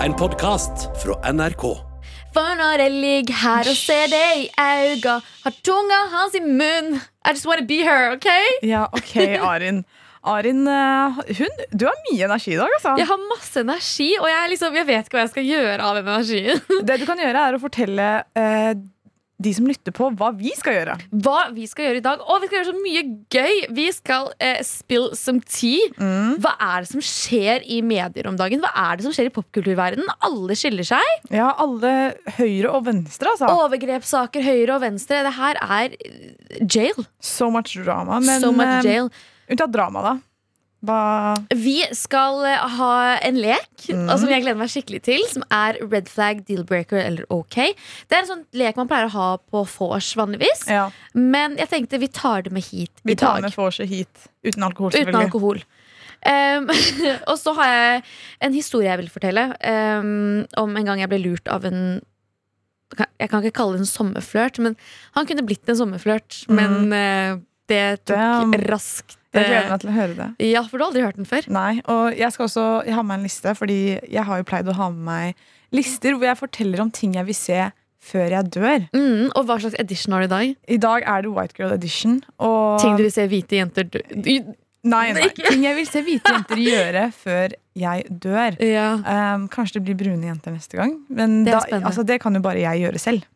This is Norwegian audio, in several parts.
En podkast fra NRK. For når jeg ligger her og ser deg i auga, har tunga hans i munn I just wanna be her, OK? Ja, ok, Arin. Arin, eh, hun, du har mye energi i dag, altså. Jeg har masse energi, og jeg, liksom, jeg vet ikke hva jeg skal gjøre av den energien. Det du kan gjøre, er å fortelle eh, de som lytter på, hva vi skal gjøre. Hva vi skal gjøre i dag. Og vi skal gjøre så mye gøy! Vi skal eh, spill some tea. Hva er det som skjer i medier om dagen? Hva er det som skjer i popkulturverdenen? Alle skiller seg. Ja, alle høyre og venstre, altså. Overgrepssaker høyre og venstre. Det her er eh, jail. So much drama. Men so much eh, jail. unntatt drama, da. Hva Vi skal eh, ha en lek og som jeg gleder meg skikkelig til, som er red flag, deal breaker eller OK. Det er en sånn lek man pleier å ha på vors vanligvis. Ja, Men jeg tenkte vi tar det med hit vi i tar dag. med vorset hit. Uten alkohol, Uten alkohol. Um, og så har jeg en historie jeg vil fortelle um, om en gang jeg ble lurt av en Jeg kan ikke kalle det en sommerflørt, men han kunne blitt en sommerflørt. Men uh, det tok Damn. raskt Jeg gleder uh, meg til å høre det. Ja, for du har aldri hørt den før? Nei, og jeg skal også Jeg har med en liste, fordi jeg har jo pleid å ha med meg lister hvor jeg forteller om ting jeg vil se før jeg dør. Mm, og hva slags edition har du i dag? I dag er det White Girl Edition. Og Ting du vil se hvite jenter dø Nei, nei. Ting jeg vil se hvite jenter gjøre før jeg dør. Ja. Um, kanskje det blir brune jenter neste gang. Men Det da, altså, det kan jo bare jeg gjøre selv.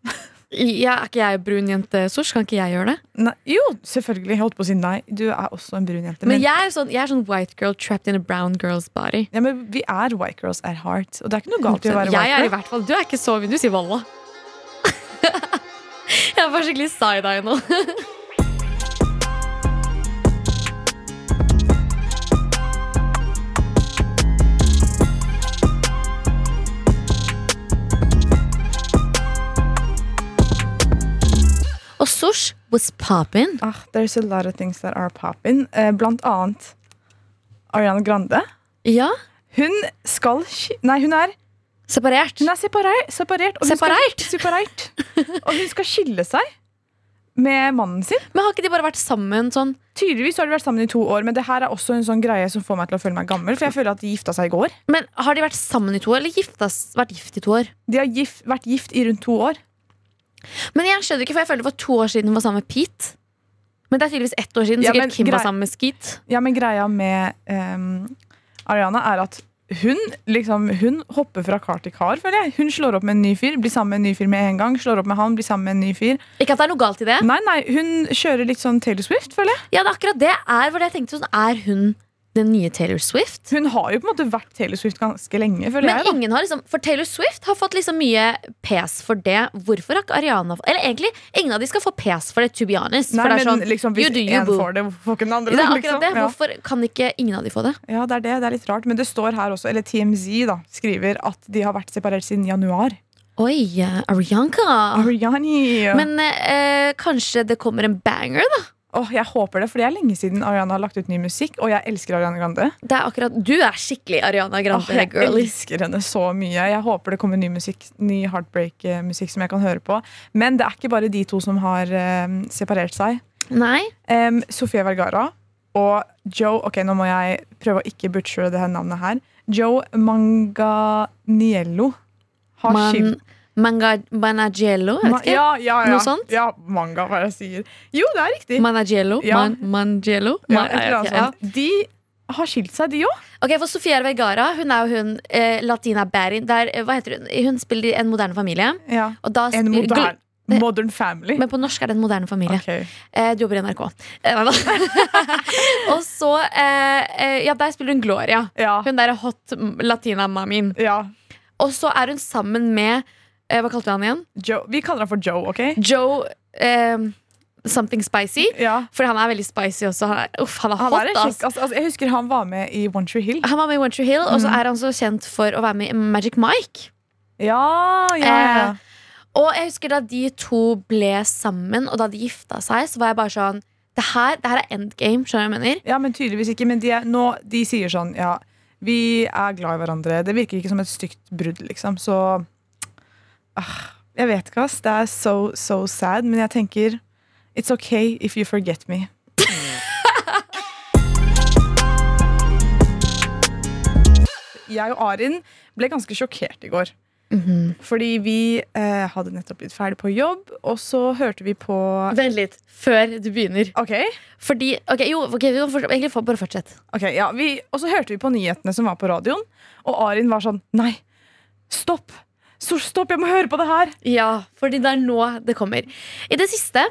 Ja, Er ikke jeg brun jente, Sosh? Kan ikke jeg gjøre det? Nei, jo, selvfølgelig. Jeg holdt på å si nei. Du er også en brun jente. Men Men, jeg er sånn, jeg er sånn white girl trapped in a brown girl's body. ja, men vi er white girls at heart. Og det er ikke noe galt i å være jeg white er i hvert fall Du er ikke så Du sier Valla. jeg var skikkelig side-eye nå. Og Sosh was poppin'. Ah, there's a lot of things that are poppin. Eh, blant annet Ariana Grande. Ja, Hun skal Nei, hun er, separert. hun er separert. separert, og hun Separert? Skal, separert. og hun skal skille seg med mannen sin. Men har ikke de bare vært sammen sånn Tydeligvis har de vært sammen i to år, men det her er også en sånn greie som får meg til å føle meg gammel. For jeg føler at de gifta seg i går. Men har de vært sammen i to år, eller giftas, vært gift i to år? De har gift, vært gift i rundt to år. Men jeg skjønner ikke, for jeg føler det var to år siden hun var sammen med Pete. Men det er tydeligvis ett år siden. Ja, Sikkert Kim var sammen med Skeet. Ja, men greia med um, Ariana er at hun, liksom, hun hopper fra kar til kar, føler jeg. Hun slår opp med en ny fyr, blir sammen med en ny fyr med en gang. Slår opp med han, blir sammen med en ny fyr. Ikke at det er noe galt i det. Nei, nei, hun kjører litt sånn Taylor Swift, føler jeg. Ja, det er akkurat det er hvor jeg tenkte sånn, Er hun den nye Taylor Swift? Hun har jo på en måte vært Taylor Swift ganske lenge, Men jeg. ingen har liksom For Taylor Swift har fått liksom mye pes for det. Hvorfor har ikke Ariana Eller egentlig, ingen av de skal få pes for det, to be honest. Nei, for det er men sånn liksom, hvis you en får det, hvorfor får ikke den andre det Liksom? det. Ja. Hvorfor kan ikke ingen av de få det? ja, det er det. Det er litt rart. Men det står her også, eller TMZ da, skriver at de har vært separert siden januar. Oi, uh, Arianka. Ariani! Men eh, kanskje det kommer en banger, da? Åh, jeg håper det, for det er lenge siden Ariana har lagt ut ny musikk, og jeg elsker Ariana Grande. Det er akkurat, Du er skikkelig Ariana Åh, Grande, jeg girly. elsker henne så mye. Jeg håper det kommer ny musikk Ny heartbreak-musikk som jeg kan høre på. Men det er ikke bare de to som har um, separert seg. Nei? Um, Sofia Vergara og Joe Ok, nå må jeg prøve å ikke butchere det her navnet her. Joe Manganiello har Man, skilt manga, Managello? Ma- ja, ja, ja. Noe sånt? Ja, manga, hva jeg sier. Jo, det er riktig. Managello? Ja. Man, Mangello? Ja, Man, ok, ja. De har skilt seg, de òg. Ok, for Sofia Vergara hun er jo hun eh, Latina Barin. Der, eh, hva heter hun? Hun spiller i En moderne familie. Ja. En moderne modern, family. Men på norsk er det En moderne familie. Okay. Eh, du jobber i NRK. Eh, og så eh, Ja, der spiller hun Gloria. Ja. Hun derre hot latina-mamien. ja. Og så er hun sammen med eh, Hva kalte vi han igjen? Joe. Vi kaller han for Joe, OK? Joe eh, Something Spicy. Ja. For han er veldig spicy også. Han er, uff, han er Han hot, er en kjekk, altså, altså, jeg husker han var med i One Tree Hill. Han var med i One Tree Hill, og så Mm. er han så kjent for å være med i Magic Mike. Ja, ja, ja. Eh, Og jeg husker da de to ble sammen, og da de gifta seg, så var jeg bare sånn Det her, det her er endgame, skjønner du hva jeg mener? Ja, men tydeligvis ikke. Men de, er, nå, de sier sånn Ja, vi er glad i hverandre. Det virker ikke som et stygt brudd, liksom. Så Jeg vet ikke, ass. Det er so, so sad. Men jeg tenker It's okay if you forget me. jeg og Arin ble ganske sjokkert i går. Mhm. Fordi vi eh, hadde nettopp blitt ferdig på jobb, og så hørte vi på Vent litt, før du begynner. Ok, Fordi, ok, jo, okay, vi må fort- egentlig får bare fortsett. Okay, ja, vi, Og så hørte vi på nyhetene som var på radioen, og Arin var sånn Nei, stopp! Så stopp, jeg må høre på det her! Ja, fordi det er nå det kommer. I det siste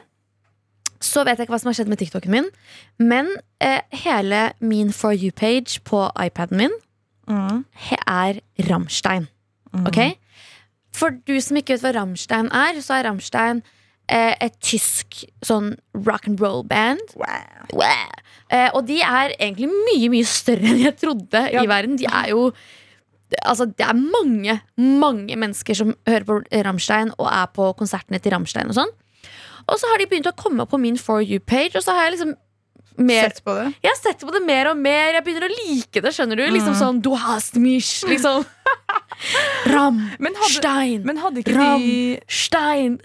så vet jeg ikke hva som har skjedd med TikToken min, men eh, hele min For you-page på iPaden min Mm. er er Mm. Ok? For du som ikke vet hva Ramstein er, så er Ramstein eh, et tysk sånn rock and roll-band. Wow. Wow. Eh, og de er egentlig mye, mye større enn jeg trodde Ja. i verden. De er jo Altså, det er mange, mange mennesker som hører på Rammstein og er på konsertene til Rammstein og sånn. Og så har de begynt å komme på min For you-page, og så har jeg liksom mer Sett på det. Jeg har sett på det mer og mer. Jeg begynner å like det. skjønner Du Liksom sånn Du hast mich. Liksom. Men hadde, men hadde ikke, Ram. de, Stein.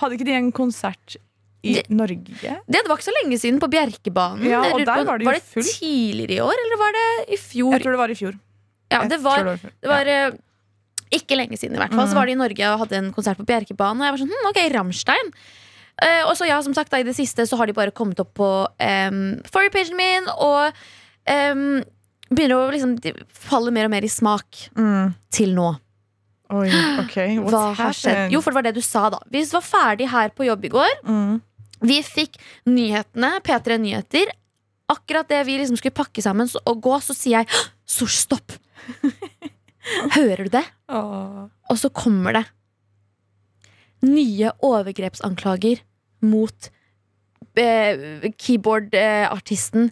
hadde ikke de en konsert i Det- Norge? Det, var ikke så lenge siden på Bjerkebanen. Ja, og der var det jo var det tidligere i år, eller var det i fjor? Jeg tror det var i fjor. Ja, det var, det var eh, ikke lenge siden, i hvert fall. Så var de i Norge og hadde en konsert på Bjerkebanen, og jeg var sånn hm, ok, Rammstein. Eh, og så ja, som sagt, da, i det siste så har de bare kommet opp på um, forrige-pagen min, og um, begynner å liksom De faller mer og mer i smak Mm. til nå. Oi, ok. What's Hva har skjedd? Jo, for det var det du sa, da. Vi var ferdig her på jobb i går. Mm. Vi fikk nyhetene, P3 Nyheter. Akkurat det vi liksom skulle pakke sammen og gå, så sier jeg «Hå! så stopp! Hører du det? Åh. Og så kommer det nye overgrepsanklager mot eh, keyboardartisten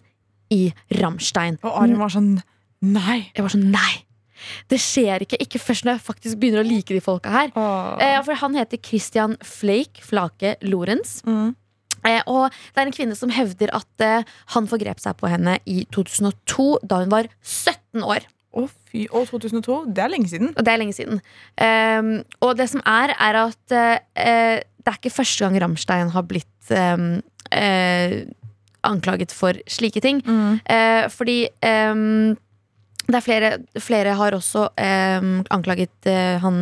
i Rammstein. Og Arin var sånn Nei! Jeg var sånn, nei! Det skjer ikke. Ikke først når jeg faktisk begynner å like de folka her. Eh, for han heter Christian Flake Flake Lorentz. Mm. Eh, og det er en kvinne som hevder at eh, han forgrep seg på henne i 2002, da hun var 17 år. Å, fy. Og 2002. Det er lenge siden. Og det er lenge siden. Um, og det som er, er at uh, det er ikke første gang Rammstein har blitt um, uh, anklaget for slike ting. Eh, fordi um, det er flere, flere har også anklaget han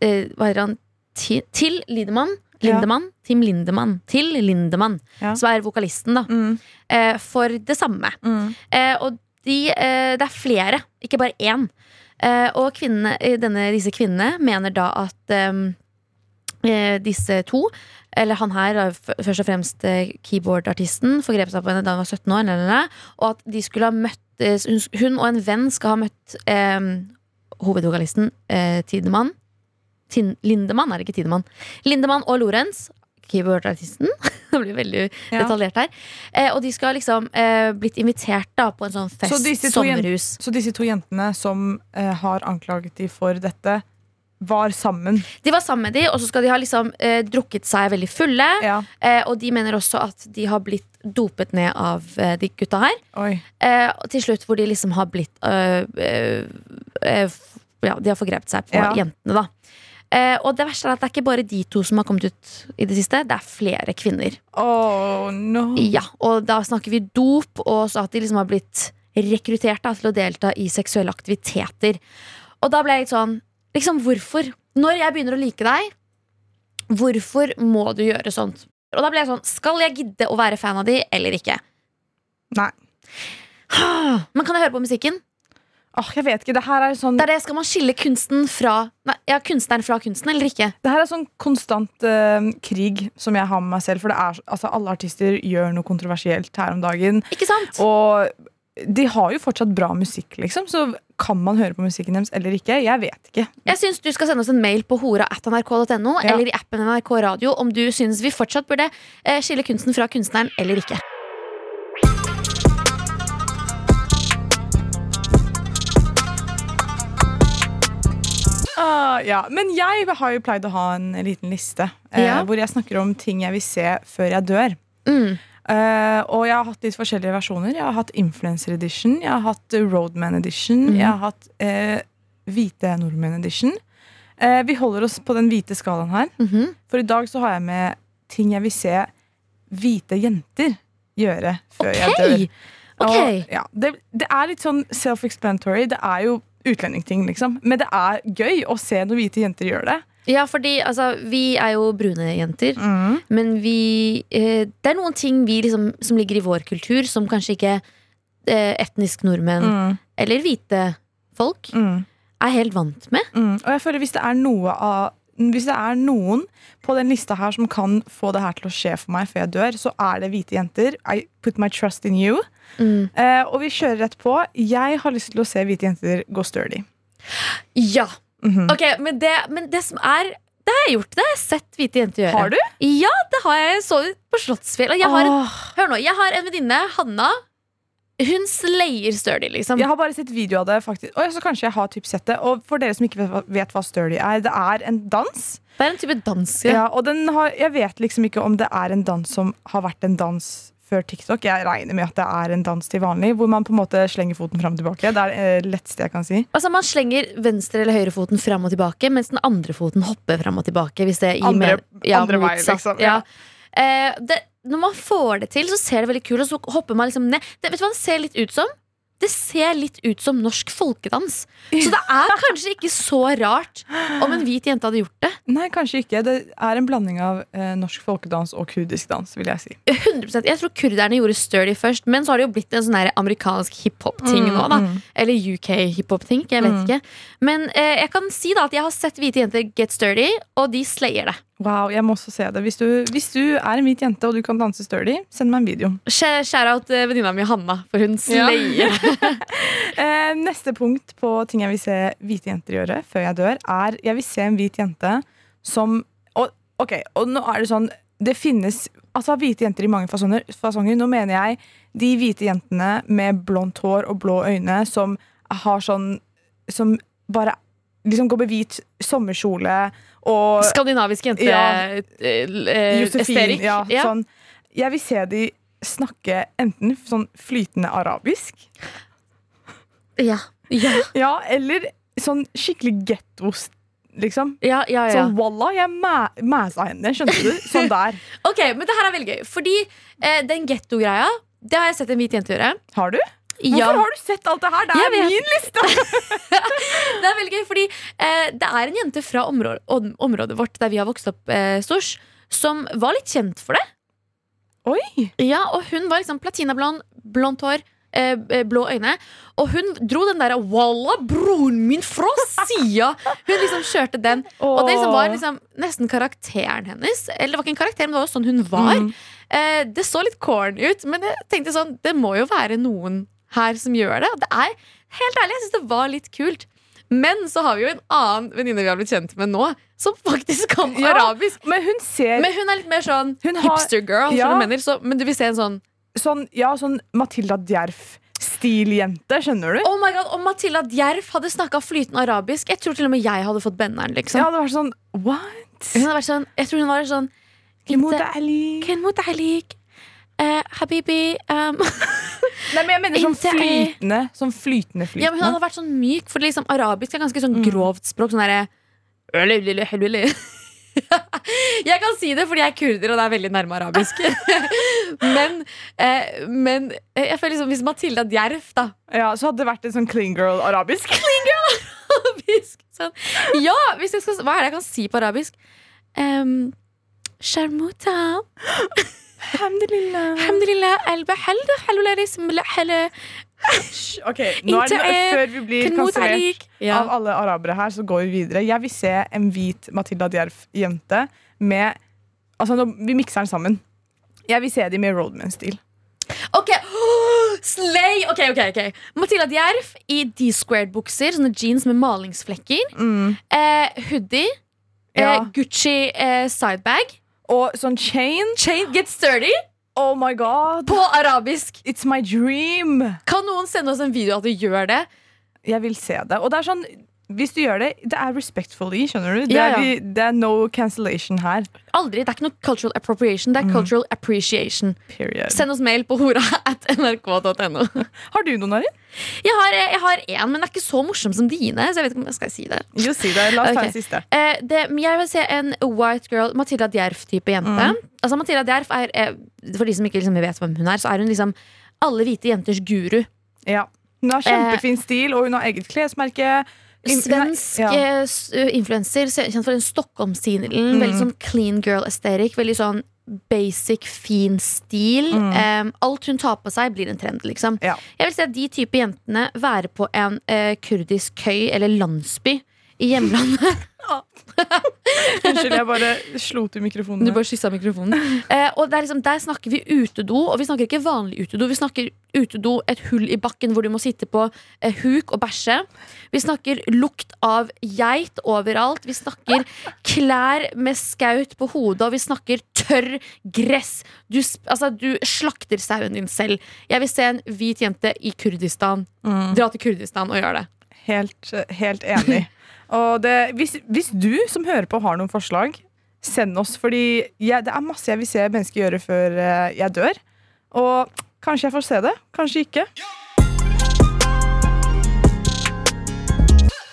Hva heter han? Ti, til Lidemann. Ja. Lindemann. Tim Lindemann. Til Lindemann, Ja. som er vokalisten, da. Mm. eh, for det samme. Mm. Eh, og de, eh, det er flere, ikke bare én. Eh, og kvinnene, eh, denne, disse kvinnene mener da at disse to, eller han her, først og fremst keyboardartisten, forgrep seg på henne da hun var 17 år, eller, eller, og at de skulle ha møtt hun og en venn skal ha møtt eh, hovedvokalisten eh, Tidemann. Tin, Lindemann, er det ikke Tidemann. Lindemann og Lorentz, keyboardartisten. det blir veldig Ja. detaljert her. Eh, og de skal liksom eh, blitt invitert da på en sånn fest, Så sommerhus. Så disse to jentene som eh, har anklaget de for dette, var sammen. De var sammen med de, og så skal de ha liksom eh, drukket seg veldig fulle. Ja. Eh, og de mener også at de har blitt dopet ned av eh, de gutta her. Eh, og til slutt hvor de liksom har blitt øh, øh, Ja, de har forgrepet seg på Ja. jentene, da. Eh, og det verste er at det er ikke bare de to som har kommet ut i det siste. Det er flere kvinner. Oh, no. Ja, Og da snakker vi dop, og så at de liksom har blitt rekruttert da, til å delta i seksuelle aktiviteter. Og da ble jeg litt sånn Liksom, hvorfor? Når jeg begynner å like deg, hvorfor må du gjøre sånt? Og da ble jeg sånn Skal jeg gidde å være fan av de, eller ikke? Nei. Men kan jeg høre på musikken? Åh, jeg vet ikke. Det her er sånn, Det er det, Skal man skille kunsten fra Nei, ja, kunstneren fra kunsten, eller ikke? det her er sånn konstant uh, krig som jeg har med meg selv. For det er, altså, alle artister gjør noe kontroversielt her om dagen. Ikke sant? Og de har jo fortsatt bra musikk, liksom. Så kan man høre på musikken deres eller ikke? Jeg vet ikke. Jeg syns du skal sende oss en mail på hora.nrk.no Ja. eller i appen NRK Radio om du syns vi fortsatt burde uh, skille kunsten fra kunstneren eller ikke. Ah, ja. Men jeg har jo pleid å ha en liten liste eh, Ja. hvor jeg snakker om ting jeg vil se før jeg dør. Mm. Uh, og jeg har hatt litt forskjellige versjoner. Jeg har hatt Influencer Edition, jeg har hatt Roadman Edition, mm. jeg har hatt eh, Hvite nordmenn Edition. Vi holder oss på den hvite skalaen her. Mhm. For i dag så har jeg med ting jeg vil se hvite jenter gjøre før jeg dør. Ok! Ok. Og, ja, det, det er litt sånn self-explanatory. Det er jo utlendingting, liksom. Men det er gøy å se når hvite jenter gjør det. Ja, fordi altså, vi er jo brune jenter. Men vi eh, Det er noen ting vi liksom, som ligger i vår kultur, som kanskje ikke eh, etnisk nordmenn Mm. eller hvite folk Mm. er helt vant med. Mm. Og jeg føler hvis det er noe av hvis det er noen på den lista her som kan få det her til å skje for meg før jeg dør, så er det hvite jenter. I put my trust in you. Mm. Uh, og vi kjører rett på. Jeg har lyst til å se hvite jenter gå sturdy. Ja! Mhm. Ok, men det, men det som er Det har jeg gjort. Det har jeg sett hvite jenter gjøre. Har du? Ja, det har jeg. Så på Slottsfjell. Jeg har en, hør nå, jeg har en venninne, Hanna. Hun slayer sturdy, liksom. Jeg har bare sett video av det. faktisk Og så kanskje jeg har typ sett det Og for dere som ikke vet, hva- vet hva sturdy er, det er en dans. Det er en type dans. Ja, og den har, jeg vet liksom ikke om det er en dans som har vært en dans før TikTok. Jeg regner med at det er en dans til vanlig, hvor man på en måte slenger foten fram og tilbake. Det er det eh, letteste jeg kan si. Altså Man slenger venstre- eller høyrefoten fram og tilbake, mens den andre foten hopper fram og tilbake. Hvis det gir Andre- mer- ja, andre vei, liksom, Ja. ja. Eh, det, når man får det til, så ser det veldig kult ut, og så hopper man liksom ned. Det, vet du hva det ser litt ut som? Det ser litt ut som norsk folkedans. Så det er kanskje ikke så rart om en hvit jente hadde gjort det. Nei, kanskje ikke. Det er en blanding av eh, norsk folkedans og kurdisk dans, vil jeg si. 100% Jeg tror kurderne gjorde sturdy først, men så har det jo blitt en sånn amerikansk hiphop-ting Mm, nå. da mm. Eller UK hiphop-ting. Jeg vet Mm. ikke. Men eh, jeg kan si da at jeg har sett hvite jenter get sturdy, og de slayer det. Wow, jeg må også se det. Hvis du, hvis du er en hvit jente og du kan danse sturdy, send meg en video. Sh- Shout-out eh, venninna mi Hanna, for hun Ja. slayer. Eh, neste punkt på ting jeg vil se hvite jenter gjøre før jeg dør, er jeg vil se en hvit jente som og, Ok, og nå er det sånn Det finnes altså hvite jenter i mange fasonger. fasonger. Nå mener jeg de hvite jentene med blondt hår og blå øyne som har sånn Som bare liksom går med hvit sommerkjole og Skandinavisk jente Ja. eh, eh, Josefin. Ja, Ja. Sånn, jeg vil se de snakke enten sånn flytende arabisk Ja. Ja. Ja, eller sånn skikkelig gettost. liksom. Ja, ja, ja. Sånn walla, jeg mæ- mæsa henne, skjønte du? Sånn der. Ok, men det her er veldig gøy. Fordi eh, den gettogreia, det har jeg sett en hvit jente gjøre. Har du? Ja. Hvorfor har du sett alt det her? Det er min liste! Det er veldig gøy, fordi eh, det er en jente fra området, om- området vårt der vi har vokst opp, eh, Stors, som var litt kjent for det. Oi! Ja, og hun var liksom platinablond, blondt hår, eh, eh, blå øyne. Og hun dro den derre 'walla, broren min fra sida'! Hun liksom kjørte den. Og det liksom var liksom nesten karakteren hennes. Eller det var ikke en karakter, men det var jo sånn hun var. Mm. Eh, det så litt corny ut, men jeg tenkte sånn det må jo være noen her som gjør det. Og det er helt ærlig, jeg syns det var litt kult. Men så har vi jo en annen venninne vi har blitt kjent med nå, som faktisk kan Ja. arabisk. Men hun ser Men hun er litt mer sånn Hun har- hipster girl. Ja. så, men du vil se en sånn sånn, ja, sånn Matilda Djerf-stiljente, skjønner du? Oh my god, Om Matilda Djerf hadde snakka flytende arabisk, jeg tror til og med jeg hadde fått benneren. liksom Ja, det var sånn What? Hun hadde vært sånn, Jeg tror hun var sånn Kenmut alik eh, Habibi um. Nei, men jeg mener sånn flytende. Sånn flytende, Ja, men Hun hadde vært sånn myk, for liksom arabisk er ganske sånn Mm. grovt språk. Sånn derre Jeg kan si det fordi jeg er kurder, og det er veldig nærme arabisk. men, eh, men eh, jeg føler liksom hvis Matilda Djerf da Ja, Så hadde det vært en sånn clean girl-arabisk. Clean girl arabisk sånn. Ja, skal, hva er det jeg kan si på arabisk? Um, Sharmuta Alhamdulillah. Alhamdulillah Ok, nå er det, Før vi blir kansellert ja. av alle arabere her, så går vi videre. Jeg vil se en hvit Matilda Djerf-jente med Altså, nå, vi mikser den sammen. Jeg vil se dem med Roadman-stil. Ok, Slay! Ok, ok, ok Matilda Djerf i D-squared-bukser, sånne jeans med malingsflekker. Mm. Eh, hoodie. Ja. Eh, Gucci eh, sidebag. Og sånn chain. Chain get sturdy Oh my god! på arabisk. It's my dream! Kan noen sende oss en video at du gjør det? Jeg vil se det. Og det er sånn hvis du gjør det, det er respectfully, skjønner du? Det Ja, er, ja. vi- det er no cancellation her. Aldri. Det er ikke noe cultural appropriation, det er cultural appreciation. Period. Send oss mail på hora at nrk.no. Har du noen, Arin? Jeg har, eh, jeg har en, men den er ikke så morsom som dine. Så jeg vet ikke om jeg skal si det. Jo, si det. La oss ta en siste. Eh, det jeg vil se en white girl, Matilda Djerf-type jente. Altså Matilda Djerf er, eh, For de som ikke liksom vet hvem hun er, så er hun liksom alle hvite jenters guru. Ja. Hun har kjempefin stil, og hun har eget klesmerke. Svensk Ja. eh, influenser, kjent for den Stockholm-stilen. Mm. Veldig sånn clean girl aesthetic. Veldig sånn basic, fin stil. Mm. Um, alt hun tar på seg, blir en trend, liksom. Ja. Jeg vil at de type jentene være på en uh, kurdisk køy eller landsby i hjemlandet. Unnskyld, jeg bare slo til mikrofonen. Du bare kyssa mikrofonen. Eh, og liksom, Der snakker vi utedo, og vi snakker ikke vanlig utedo. Vi snakker utedo et hull i bakken hvor du må sitte på eh, huk og bæsje. Vi snakker lukt av geit overalt. Vi snakker klær med skaut på hodet, og vi snakker tørr gress. Du, altså, du slakter sauen din selv. Jeg vil se en hvit jente i Kurdistan. Mm. Dra til Kurdistan og gjøre det. Helt, helt enig. Og det, hvis, hvis du som hører på har noen forslag, send oss. Fordi jeg, det er masse jeg vil se mennesker gjøre før eh, jeg dør. Og kanskje jeg får se det, kanskje ikke.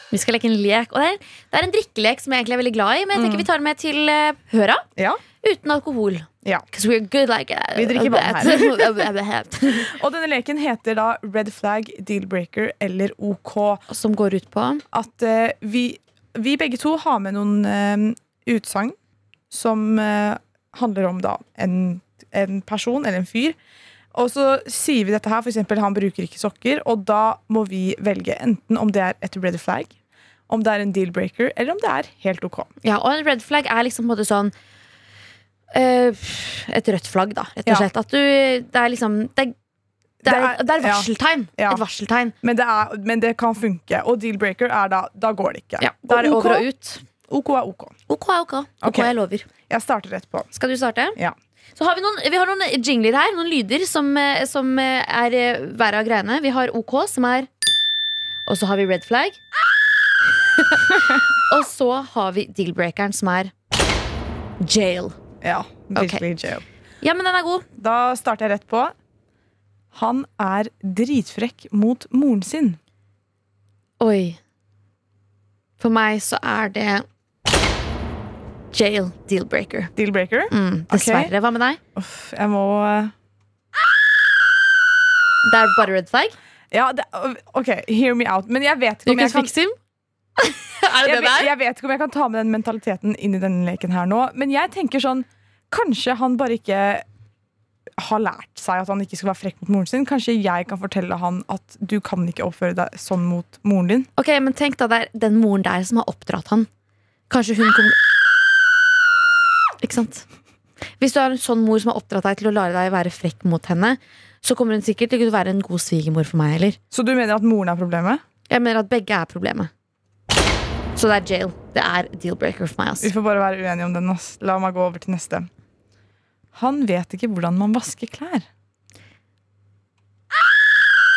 Vi skal leke en lek. Og det er, det er en drikkelek som jeg egentlig er veldig glad i, men jeg tenker vi tar med til eh, høra. Ja. Uten alkohol. Ja. Like uh, Vi drikker vann her. Og denne leken heter da red flag, deal breaker eller OK. Som går ut på At uh, vi, vi begge to har med noen uh, utsagn som uh, handler om da en, en person eller en fyr. Og så sier vi dette her, eksempel han bruker ikke sokker, og da må vi velge enten om det er et red flag, om det er en deal breaker, eller om det er helt OK. Ja, og en red flag er liksom på en måte sånn Et rødt flagg, da, rett og slett. At du Det er liksom Det er, det er, Det er- varseltegn. Ja. Et varseltegn. Men det, er, men det kan funke. Og deal breaker er da Da går det ikke. Ja, da er det OK, over og ut. OK er OK. OK er OK. OK, okay. jeg lover. Jeg starter rett på. Skal du starte? Ja. Så har vi, noen, vi har noen jingler her, noen lyder som, eh, som eh, er eh, hver av greiene. Vi har OK, som er Og så har vi red flag. og så har vi deal-breakeren, som er jail. Ja, virkelig jail. Ja, men den er god. Da starter jeg rett på. Han er dritfrekk mot moren sin. Oi. For meg så er det jail deal-breaker. Deal breaker. Mm, dessverre. Hva med deg? Uff, jeg må Det er bare red flag? Ja, det, OK, hear me out. Men jeg vet ikke om jeg kan? er det jeg, det vet, der? jeg vet ikke om jeg kan ta med den mentaliteten inn i denne leken her nå. Men jeg tenker sånn Kanskje han bare ikke har lært seg at han ikke skal være frekk mot moren sin. Kanskje jeg kan fortelle han at du kan ikke oppføre deg sånn mot moren din. Ok, men tenk da, det er den moren der som har oppdratt han. Kanskje hun kommer Ikke sant? Hvis du har en sånn mor som har oppdratt deg til å la deg være frekk mot henne, så kommer hun sikkert til å være en god svigermor for meg heller. Så du mener at moren er problemet? Jeg mener at begge er problemet. Så det er jail. Det er deal-breaker for meg. Vi får bare være uenige om den. Ass. La meg gå over til neste. Han vet ikke hvordan man vasker klær.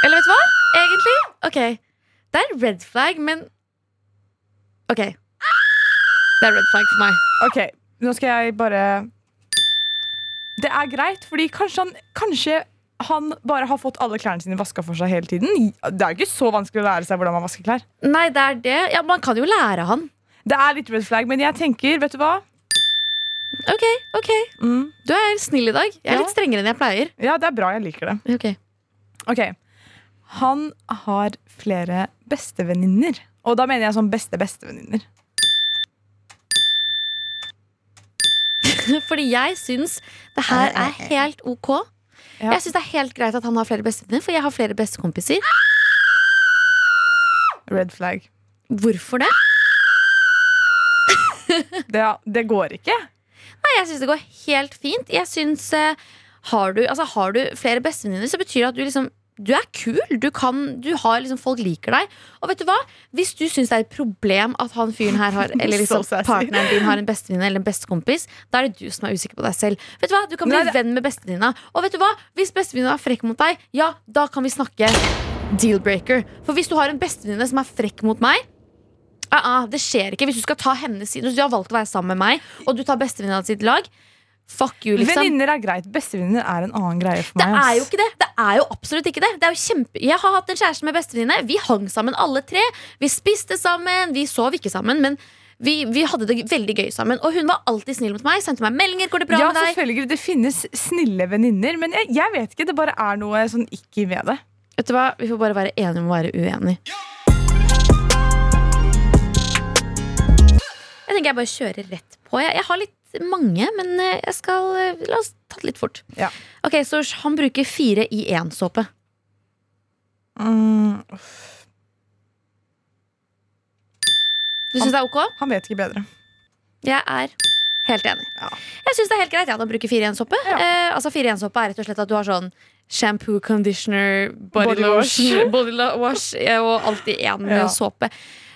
Eller vet du hva? Egentlig, ok Det er red flag, men Ok. Det er red flag for meg. Ok, nå skal jeg bare Det er greit, fordi kanskje han, kanskje han bare har fått alle klærne sine vaska for seg hele tiden. Det er jo ikke så vanskelig å lære seg hvordan man vasker klær. Nei, det er det. Ja, Man kan jo lære han. Det er litt red flag, men jeg tenker, vet du hva? Ok, ok Mm. Du er snill i dag. Jeg er Ja. litt strengere enn jeg pleier. Ja, det er bra. Jeg liker det. Ok okay. Han har flere bestevenninner. Og da mener jeg sånn beste-bestevenninner. Fordi jeg syns det her er helt ok. Ja. Jeg syns det er helt greit at han har flere bestevenner, for jeg har flere bestekompiser. Red flag. Hvorfor det? Det, det går ikke. Nei, jeg syns det går helt fint. Jeg synes, uh, har, du, altså, har du flere bestevenninner, så betyr det at du liksom du er kul. Du kan, du har liksom, folk liker deg. Og vet du hva? Hvis du syns det er et problem at han fyren her har Eller liksom, partneren din har en bestevenninne eller en bestekompis, da er det du som er usikker på deg selv. Vet Du hva? Du kan bli Nei, det- venn med bestevenninna. Og vet du hva? Hvis bestevenninna er frekk mot deg, ja, da kan vi snakke deal-breaker. For hvis du har en bestevenninne som er frekk mot meg uh -uh, det skjer ikke. Hvis du skal ta hennes side Hvis du har valgt å være sammen med meg, og du tar bestevenninna sitt lag, fuck you, liksom. Venninner er greit. Bestevenninner er en annen greie for Det meg. er jo ikke det. Det er jo absolutt ikke det. det kjempe jeg har hatt en kjæreste med bestevenninne. Vi hang sammen alle tre. Vi spiste sammen. Vi sov ikke sammen, men vi, vi hadde det veldig gøy sammen. Og hun var alltid snill mot meg. Sendte meg meldinger. Går det bra Ja, med deg? selvfølgelig. Det finnes snille venninner, men jeg, jeg vet ikke. Det bare er noe sånn ikke ved det. Vet du hva, Vi får bare være enige om å være uenige. Jeg tenker jeg bare kjører rett på. Jeg, jeg har litt mange, men eh, jeg skal eh, La oss ta det litt fort. Ja. Ok, Så han bruker fire i én såpe. Mm, Du syns det er ok? han vet ikke bedre. Jeg er helt enig. Ja. Jeg syns det er helt greit ja, at han bruker fire i én såpe. Ja. Eh, altså fire i én såpe er rett og slett at du har sånn shampoo, conditioner, body, Body wash. body wash eh, og alt i én Ja. såpe.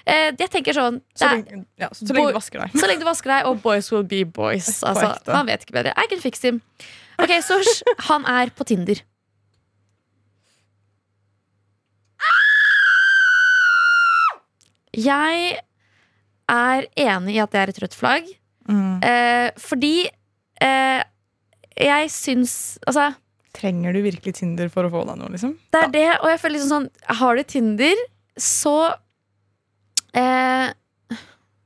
Eh, jeg tenker sånn Så lenge, ja, så lenge du vasker deg. Så lenge du vasker deg, og boys will be boys. Altså, man vet ikke bedre. I can fix him. Ok, Sosh, han er på Tinder. Jeg er enig i at det er et rødt flagg. Mm. Eh, fordi eh, jeg syns Altså, Trenger du virkelig Tinder for å få deg noe, liksom? det er det, og jeg føler liksom sånn Har du Tinder, så eh,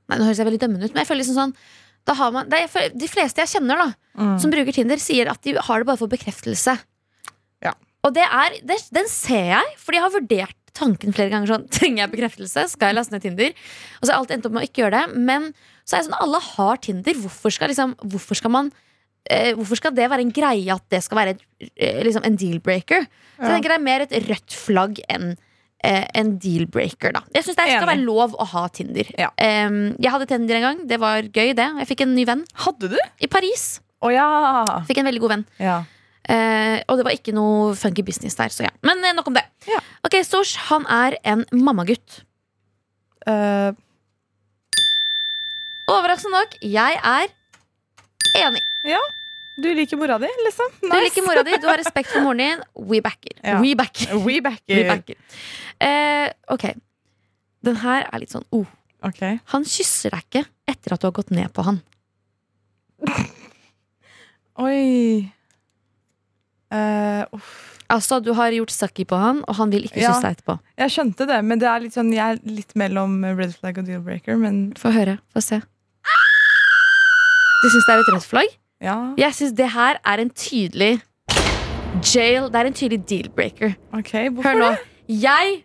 Nei, nå høres jeg veldig dømmende ut, men jeg føler liksom sånn da har man, er, føler, De fleste jeg kjenner, da Mm. som bruker Tinder, sier at de har det bare for bekreftelse. Ja. Og det er, det, den ser jeg, fordi jeg har vurdert tanken flere ganger. sånn, Trenger jeg bekreftelse? Skal jeg laste ned Tinder? Og så har jeg alltid endt opp med å ikke gjøre det. Men så er jeg sånn, alle har Tinder. Hvorfor skal, liksom, hvorfor skal man eh, Hvorfor skal det være en greie at det skal være et, eh, liksom en deal-breaker? Så jeg tenker Det er mer et rødt flagg enn eh, en deal-breaker. da Jeg syns det skal Enig. være lov å ha Tinder. Ja. Em, jeg hadde Tinder en gang. Det var gøy, det. Jeg fikk en ny venn Hadde du? i Paris. Å ja. Fikk en veldig god venn. ja. Eh, og det var ikke noe funky business der, så ja. Men eh, nok om det. Ja. Ok, Sosh, han er en mammagutt. Eh, Overraskende nok, jeg er enig. Du liker mora di, liksom? Du liker mora di, du har respekt for moren din. We backer. Ja. We backer. We backer. We backer. Eh, ok. Den her er litt sånn oh. Ok. Han kysser deg ikke etter at du har gått ned på han. Oi. Uh, uff. Altså, du har gjort sucky på han, og han vil ikke Ja. kysse deg etterpå. Jeg skjønte det, men det er litt sånn, jeg er litt mellom red flag og deal breaker. Men Få høre. Få se. Du syns det er et rødt flagg? Ja, Jeg syns det her er en tydelig jail. Det er en tydelig deal-breaker. Okay, Hør nå. Jeg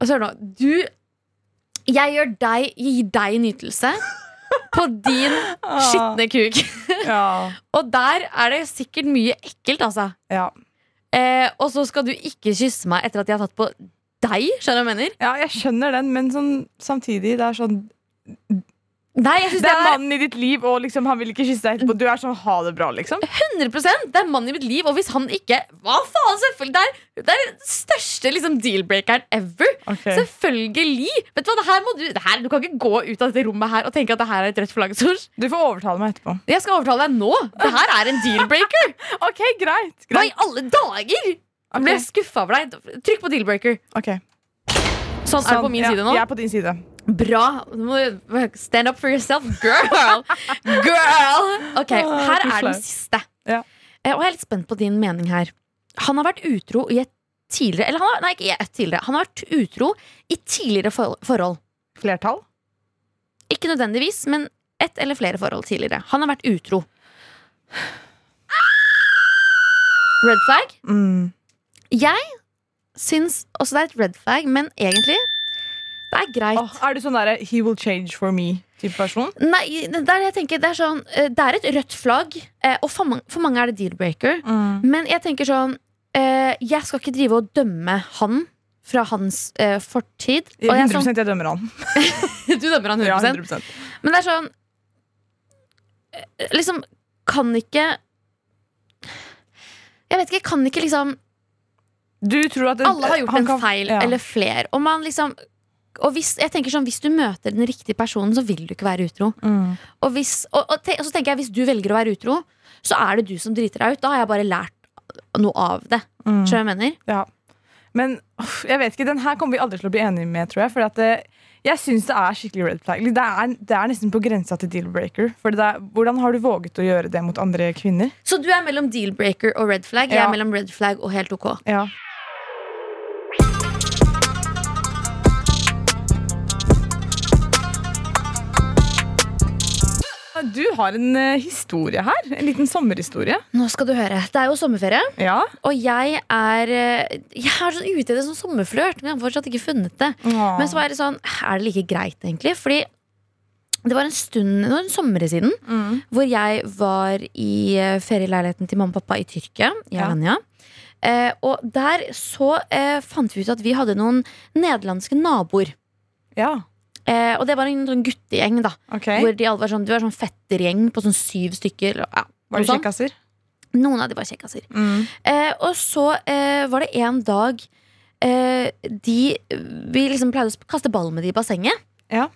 Altså, hør nå. Du Jeg gjør deg, gir deg nytelse på din Ah, skitne kuk. Ja. Og der er det sikkert mye ekkelt, altså. ja. Eh, og så skal du ikke kysse meg etter at jeg har tatt på deg. Skjønner du hva jeg mener? ja, jeg skjønner den, men sånn, samtidig, det er sånn Nei, Det er mannen i ditt liv, og liksom, han vil ikke kysse deg etterpå. Du er sånn ha det bra, liksom. 100 Det er mannen i mitt liv, og hvis han ikke Hva faen, selvfølgelig! Det er, det er den største liksom, deal-breakeren ever. Okay. Selvfølgelig! Vet Du hva, det her må du det her, Du kan ikke gå ut av dette rommet her og tenke at det her er et rødt flagg. Du får overtale meg etterpå. Jeg skal overtale deg nå. Det her er en deal-breaker. Ok, greit. Hva i alle dager? Okay. ble jeg skuffa over deg. Trykk på deal-breaker. Ok. Sånn, er du på min ja, side nå? Jeg er på din side. Bra. Stand up for yourself, girl. Girl. Ok, Her er den siste. Ja. Eh, Og jeg er litt spent på din mening her. Han har vært utro i et tidligere Eller han har, nei, ikke i et tidligere. Han har vært utro i tidligere forhold. Flertall? Ikke nødvendigvis, men ett eller flere forhold tidligere. Han har vært utro. Red flag? Mm. Jeg syns også det er et red flag, men egentlig det er greit. Oh, er du sånn derre 'he will change for me'-type person? Nei, er, tenker, det er sånn eh, Det er et rødt flagg, eh, og for mange, for mange er det deal-breaker. Men jeg tenker sånn eh, Jeg skal ikke drive og dømme han fra hans fortid. Og er 100% sånn, jeg dømmer han. du dømmer han 100, Ja, 100%. Men det er sånn Liksom, kan ikke Jeg vet ikke, kan ikke liksom Du tror at det- Alle har gjort en kan- feil, ja. eller flere. Og man liksom og hvis, jeg tenker sånn, hvis du møter den riktige personen, så vil du ikke være utro. Mm. Og, hvis, og, og, te, og så tenker jeg hvis du velger å være utro, så er det du som driter deg ut. Da har jeg bare lært noe av det. Mm. Skjønner du hva jeg mener? Ja. Men jeg vet ikke, den her kommer vi aldri til å bli enige med, tror jeg. For det, jeg syns det er skikkelig red flag. Det er, det er nesten på grensa til deal-breaker. Er, hvordan har du våget å gjøre det mot andre kvinner? Så du er mellom deal-breaker og red flag. Jeg Ja. er mellom red flag og helt ok. Ja. Du har en eh, historie her. En liten sommerhistorie. Nå skal du høre. Det er jo sommerferie, Ja. og jeg er eh, Jeg er sånn ute i det som sommerflørt, men jeg har fortsatt ikke funnet det. Men så er det sånn, er det like greit, egentlig? Fordi det var en stund, det var en sommer siden, Mm. hvor jeg var i eh, ferieleiligheten til mamma og pappa i Tyrkia, i Ja. Eh, og der så eh, fant vi ut at vi hadde noen nederlandske naboer. Ja, Eh, og det var en sånn guttegjeng, da. Okay. Hvor de alle var sånn, Du var sånn fettergjeng på sånn syv stykker. Ja, Var det kjekkaser? Sånn. Noen av de var kjekkaser. Mm. Eh, og så eh, var det en dag eh, de Vi liksom pleide å kaste ball med de i bassenget. Ja.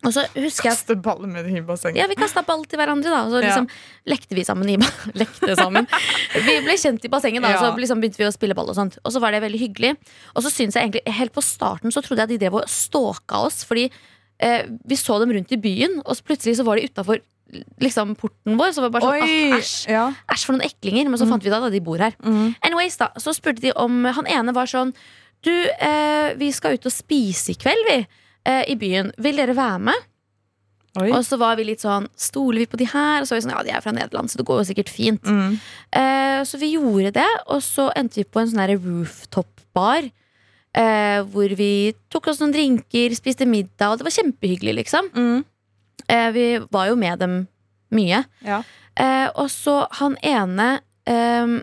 Og så husker jeg Kaste ball med de i bassenget. ja, vi kasta ball til hverandre, da. Og så Ja. liksom lekte vi sammen i Lekte sammen. Vi ble kjent i bassenget, da. Og så liksom begynte vi å spille ball og sånt. Og så var det veldig hyggelig. Og så synes jeg egentlig Helt på starten så trodde jeg de drev og stalka oss, fordi eh, vi så dem rundt i byen, og så plutselig så var de utafor liksom, porten vår. Så var det bare sånn Oi! Æsj, Ja. æsj for noen eklinger. Men så fant vi ut at de bor her. Mm. Anyways da, Så spurte de om Han ene var sånn Du, eh, vi skal ut og spise i kveld, vi. Eh, I byen. Vil dere være med? Oi. Og så var vi litt sånn Stoler vi på de her? Og så var vi sånn, ja, de er fra Nederland, så det går jo sikkert fint. Mm. Eh, så vi gjorde det, og så endte vi på en sånn rooftop-bar. Eh, hvor vi tok oss noen drinker, spiste middag, og det var kjempehyggelig, liksom. Mm. Eh, vi var jo med dem mye. Ja. Eh, og så han ene eh,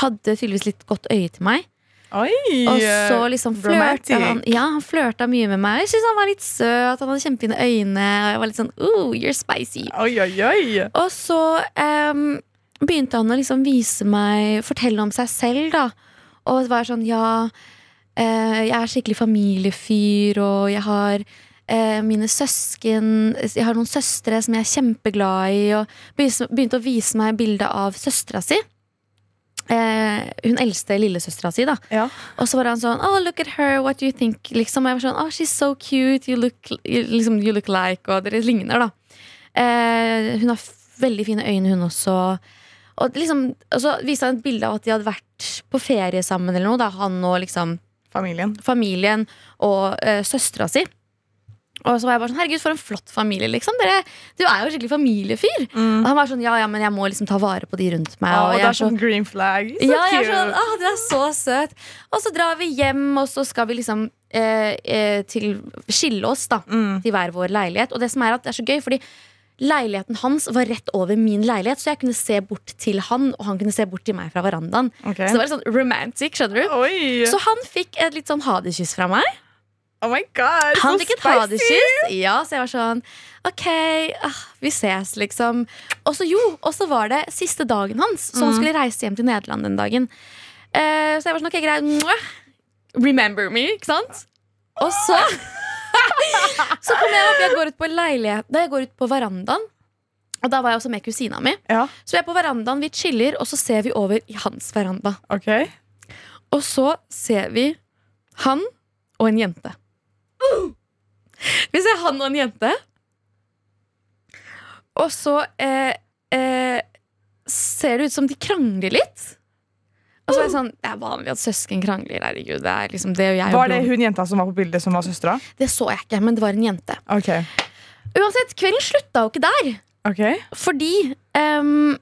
hadde tydeligvis litt godt øye til meg. Oi! Og så liksom flørta han Ja, han flørta mye med meg. Jeg synes han var litt søt, han hadde kjempefine øyne. Og jeg var litt sånn, ooh, you're spicy Oi, oi! Og så um, begynte han å liksom vise meg Fortelle om seg selv, da. Og det var sånn, ja Jeg er skikkelig familiefyr, og jeg har eh, mine søsken Jeg har noen søstre som jeg er kjempeglad i. Og begynte å vise meg bilde av søstera si. Eh, hun eldste lillesøstera si, da. Ja. Og så var han sånn Oh, look at her, what do you think? Liksom, og jeg var sånn, oh, she's so cute, you look, you, liksom, you look like Og dere ligner, da. Eh, hun har veldig fine øyne, hun også. Og, liksom, og så viste han et bilde av at de hadde vært på ferie sammen, eller noe. Da, han og liksom Familien. familien og uh, søstera si. Og så var jeg bare sånn, herregud, for en flott familie, liksom. Dere, du er jo skikkelig familiefyr. Og han var sånn, ja, ja, men jeg må liksom ta vare på de rundt meg. Ja, og det er så sånn green flag. Så ja, cute. sånn, oh, du er så søt Og så drar vi hjem Og så skal vi liksom eh, eh, til, Skille oss da Mm. Til hver vår leilighet Og det som er at det er så gøy Fordi leiligheten hans var rett over min leilighet Så jeg kunne se bort til han Og han kunne se bort til meg fra verandaen Okay. Så det var litt sånn romantic, skjønner du? Oi! Så han fikk et litt sånn hadekyss fra meg oh my god, Han fikk et hadekyss Ja, så jeg var sånn Ok, ah, vi ses liksom Og så jo, og så var det siste dagen hans Så han skulle reise hjem til Nederland den dagen Uh, Så jeg var sånn, ok, greit Remember me, ikke sant? Og så Så kommer jeg opp, jeg går ut på leilighet Da jeg går ut på verandaen Og da var jeg også med kusina mi Ja, Så vi er på verandaen, vi chiller Og så ser vi over i hans veranda Okay. og så ser vi han og en jente. Vi ser han og en jente. Og så eh, eh, ser det ut som de krangler litt. Og så er det sånn, det er vanlig at søsken krangler. Herregud, det er liksom det jeg. Var det hun jenta som var på bildet, som var søstera? det så jeg ikke, men det var en jente. Ok. Uansett, kvelden slutta jo ikke der. ok. Fordi um,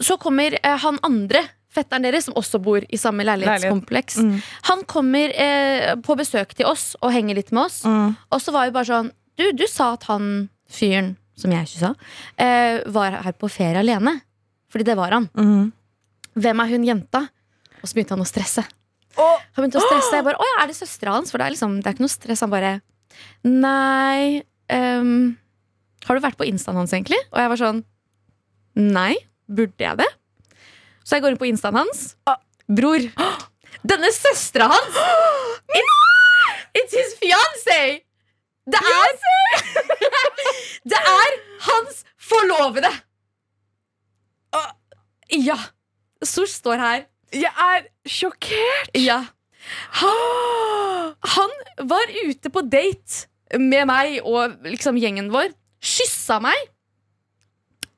så kommer uh, han andre, fetteren deres, som også bor i samme leilighetskompleks. Mm. Han kommer uh, på besøk til oss og henger litt med oss. Mm. Og så var vi bare sånn Du, du sa at han fyren, som jeg ikke sa, uh, var her på ferie alene. Fordi det var han. Mm. Hvem er hun jenta? Og så begynte han å stresse. Oh. Han begynte å stresse Jeg bare, Å ja, er det søstera hans? For det er liksom, det er ikke noe stress. Han bare Nei um, Har du vært på instaen hans, egentlig? Og jeg var sånn Nei. Burde jeg det? Så jeg går inn på instaen hans. Bror. Denne søstera hans! It's, it's his fiancé! Det er Det er hans forlovede! Ja. Sosh står her. Jeg er sjokkert! Ja. Han, han var ute på date med meg og liksom gjengen vår. Kyssa meg.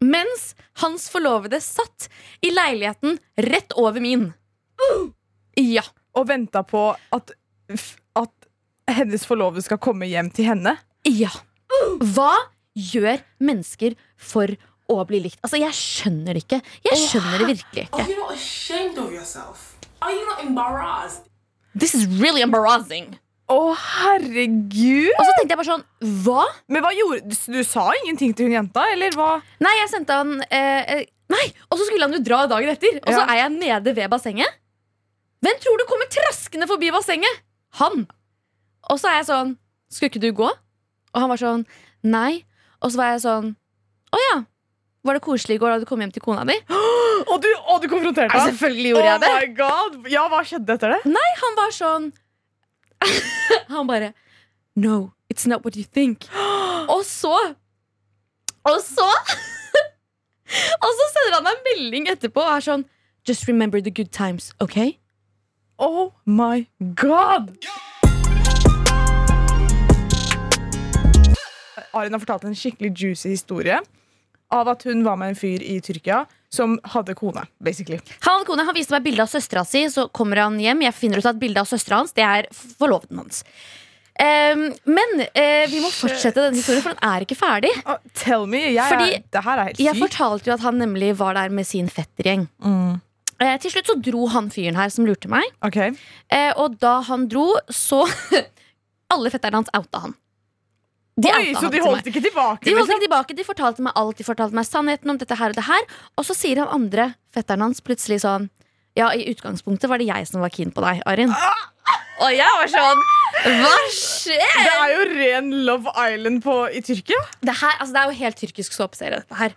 Mens hans forlovede satt i leiligheten rett over min. Ja. Og venta på at, at hennes forlovede skal komme hjem til henne. Ja. Hva gjør mennesker for å bli likt? Altså, Jeg skjønner det ikke. Jeg skjønner det virkelig ikke. you not ashamed of yourself? Are you not embarrassed? This is really embarrassing. Å, herregud! Og så tenkte jeg bare sånn Hva? Men hva gjorde Du, du sa ingenting til hun jenta, eller hva? Nei, jeg sendte han eh, eh, Nei, og så skulle han jo dra dagen etter. Og så Ja. er jeg nede ved bassenget. Hvem tror du kommer traskende forbi bassenget? Han. Og så er jeg sånn Skulle ikke du gå? Og han var sånn Nei. Og så var jeg sånn Å ja. Var det koselig i går da du kom hjem til kona di? Og du, og du konfronterte ham? selvfølgelig gjorde jeg det. Oh my god. Ja, hva skjedde etter det? Nei, han var sånn Han bare No, it's not what you think. Og så Og så Og så sender han meg en melding etterpå og er sånn Just remember the good times, OK? Oh my god! Arin har fortalt en skikkelig juicy historie av at hun var med en fyr i Tyrkia som hadde kone. basically Han hadde kone, han viste meg bilde av søstera si, så kommer han hjem. Jeg finner ut at bildet av søstera hans Det er forloveden hans. Um, men uh, vi må fortsette denne historien, for den er ikke ferdig. Uh, tell me, jeg Fordi er, helt Jeg fortalte jo at han nemlig var der med sin fettergjeng. Mm. Uh, til slutt så dro han fyren her som lurte meg. Okay. Eh, og da han dro, så Alle fetterne hans outa han. De Oi, så de holdt ikke tilbake? De holdt liksom? ikke tilbake, de fortalte meg alt. De fortalte meg sannheten om dette her og det her. Og så sier han andre fetteren hans plutselig sånn Ja, i utgangspunktet var det jeg som var keen på deg, Arin. Og jeg var sånn Hva skjer? Det er jo ren Love Island på, i Tyrkia. Det, her, altså, det er jo helt tyrkisk såpeserie, dette her.